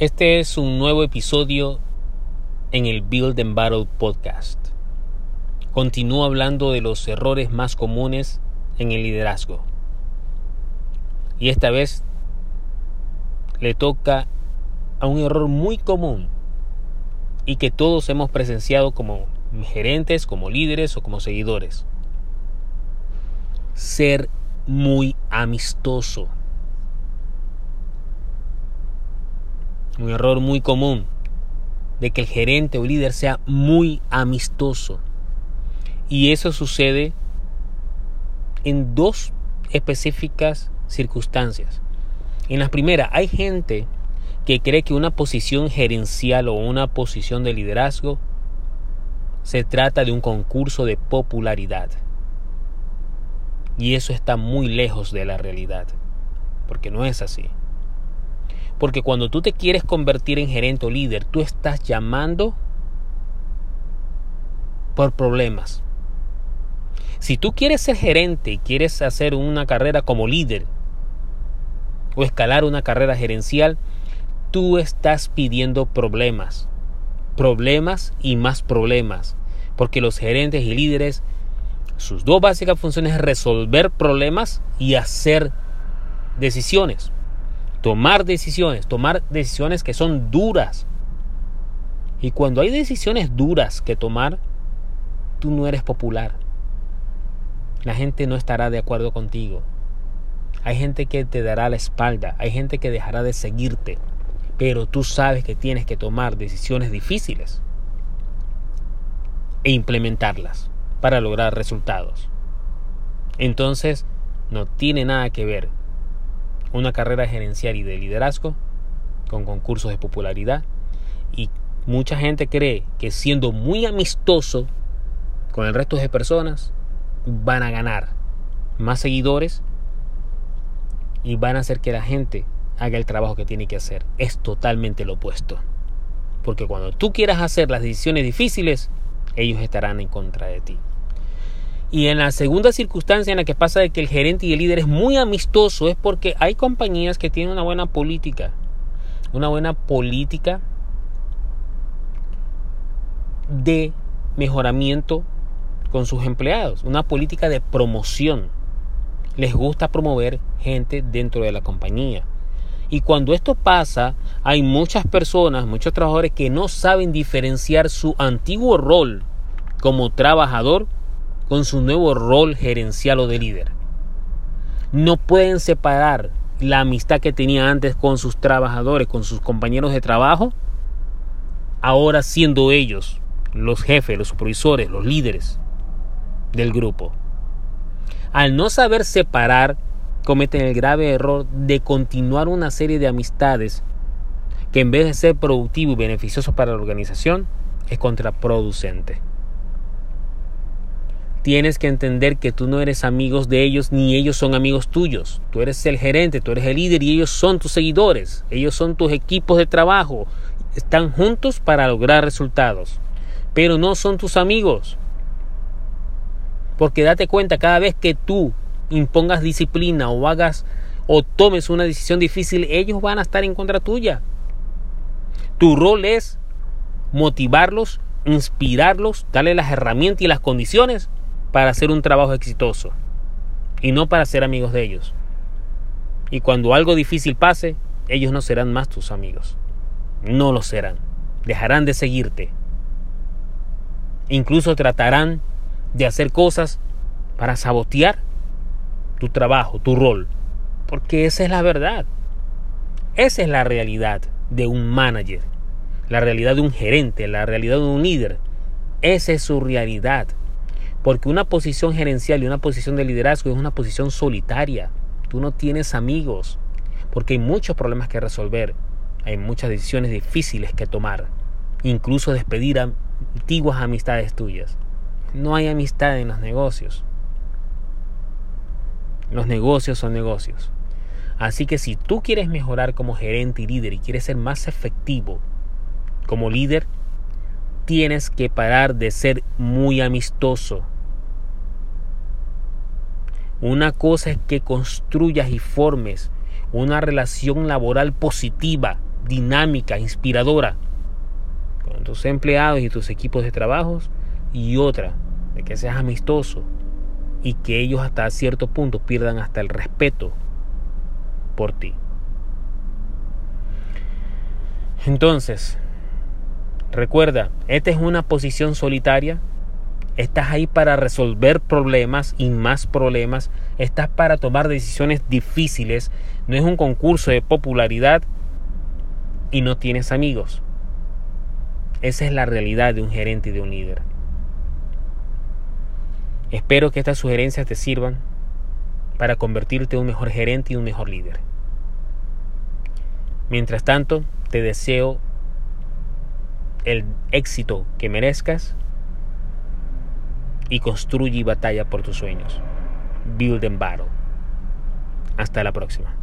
Este es un nuevo episodio en el Build and Battle podcast. Continúo hablando de los errores más comunes en el liderazgo. Y esta vez le toca a un error muy común y que todos hemos presenciado como gerentes, como líderes o como seguidores. Ser muy amistoso. Un error muy común, de que el gerente o líder sea muy amistoso. Y eso sucede en dos específicas circunstancias. En la primera, hay gente que cree que una posición gerencial o una posición de liderazgo se trata de un concurso de popularidad. Y eso está muy lejos de la realidad, porque no es así. Porque cuando tú te quieres convertir en gerente o líder, tú estás llamando por problemas. Si tú quieres ser gerente y quieres hacer una carrera como líder o escalar una carrera gerencial, tú estás pidiendo problemas. Problemas y más problemas. Porque los gerentes y líderes, sus dos básicas funciones es resolver problemas y hacer decisiones tomar decisiones, tomar decisiones que son duras. Y cuando hay decisiones duras que tomar, tú no eres popular. La gente no estará de acuerdo contigo. Hay gente que te dará la espalda, hay gente que dejará de seguirte, pero tú sabes que tienes que tomar decisiones difíciles e implementarlas para lograr resultados. Entonces, no tiene nada que ver una carrera gerencial y de liderazgo con concursos de popularidad y mucha gente cree que siendo muy amistoso con el resto de personas van a ganar más seguidores y van a hacer que la gente haga el trabajo que tiene que hacer. Es totalmente lo opuesto. Porque cuando tú quieras hacer las decisiones difíciles, ellos estarán en contra de ti. Y en la segunda circunstancia en la que pasa de que el gerente y el líder es muy amistoso es porque hay compañías que tienen una buena política. Una buena política de mejoramiento con sus empleados. Una política de promoción. Les gusta promover gente dentro de la compañía. Y cuando esto pasa, hay muchas personas, muchos trabajadores que no saben diferenciar su antiguo rol como trabajador con su nuevo rol gerencial o de líder. No pueden separar la amistad que tenía antes con sus trabajadores, con sus compañeros de trabajo, ahora siendo ellos los jefes, los supervisores, los líderes del grupo. Al no saber separar, cometen el grave error de continuar una serie de amistades que en vez de ser productivo y beneficioso para la organización, es contraproducente tienes que entender que tú no eres amigos de ellos ni ellos son amigos tuyos. Tú eres el gerente, tú eres el líder y ellos son tus seguidores. Ellos son tus equipos de trabajo. Están juntos para lograr resultados. Pero no son tus amigos. Porque date cuenta, cada vez que tú impongas disciplina o hagas o tomes una decisión difícil, ellos van a estar en contra tuya. Tu rol es motivarlos, inspirarlos, darle las herramientas y las condiciones para hacer un trabajo exitoso y no para ser amigos de ellos. Y cuando algo difícil pase, ellos no serán más tus amigos. No lo serán. Dejarán de seguirte. Incluso tratarán de hacer cosas para sabotear tu trabajo, tu rol. Porque esa es la verdad. Esa es la realidad de un manager. La realidad de un gerente, la realidad de un líder. Esa es su realidad. Porque una posición gerencial y una posición de liderazgo es una posición solitaria. Tú no tienes amigos. Porque hay muchos problemas que resolver. Hay muchas decisiones difíciles que tomar. Incluso despedir antiguas amistades tuyas. No hay amistad en los negocios. Los negocios son negocios. Así que si tú quieres mejorar como gerente y líder y quieres ser más efectivo como líder, tienes que parar de ser muy amistoso una cosa es que construyas y formes una relación laboral positiva dinámica, inspiradora con tus empleados y tus equipos de trabajo y otra de que seas amistoso y que ellos hasta cierto punto pierdan hasta el respeto por ti. Entonces, recuerda, esta es una posición solitaria. Estás ahí para resolver problemas y más problemas. Estás para tomar decisiones difíciles. No es un concurso de popularidad y no tienes amigos. Esa es la realidad de un gerente y de un líder. Espero que estas sugerencias te sirvan para convertirte en un mejor gerente y un mejor líder. Mientras tanto, te deseo el éxito que merezcas y construye y batalla por tus sueños. Build and battle. Hasta la próxima.